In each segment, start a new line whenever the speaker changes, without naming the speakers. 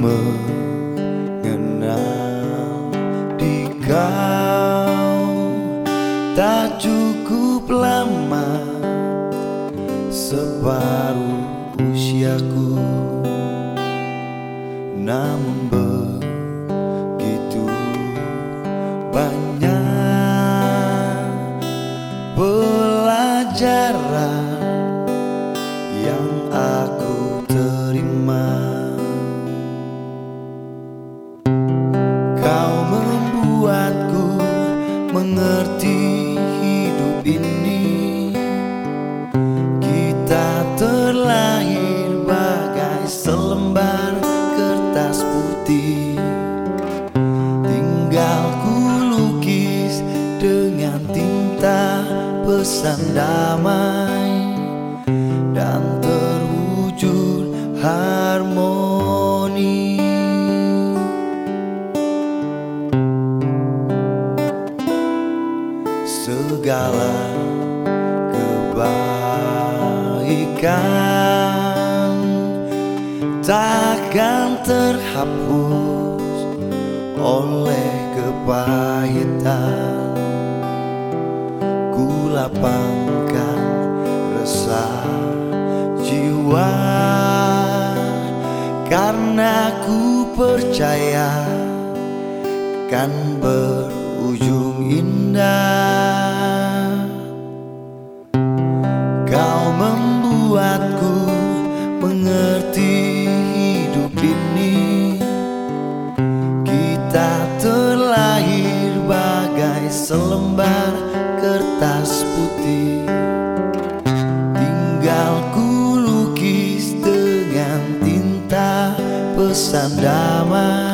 mengenal di kau tak cukup lama separuh usiaku. Namun begitu banyak pelajaran yang aku mengerti hidup ini. Kita terlahir bagai selembar kertas putih. Tinggal ku lukis dengan tinta pesan damai Dan terwujud harmoni segala kebaikan. Takkan terhapus oleh kepahitan. Ku lapangkan resah jiwa. Karena ku percaya kan berujung indah. Kau membuatku mengerti hidup ini. Kita terlahir bagai selembar kertas putih. Tinggal ku lukis dengan tinta pesan damai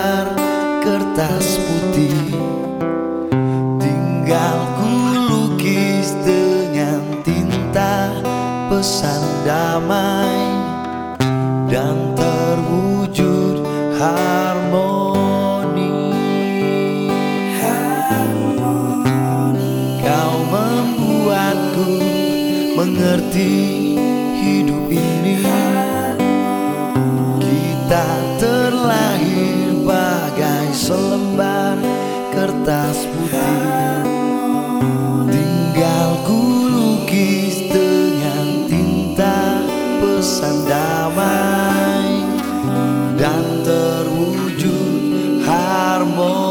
selembar kertas putih. Tinggal ku lukis dengan tinta pesan damai Dan terwujud harmoni. Kau membuatku mengerti hidup ini. Kita terlahir selembar kertas putih. Tinggal ku lukis dengan tinta pesan damai Dan terwujud harmoni.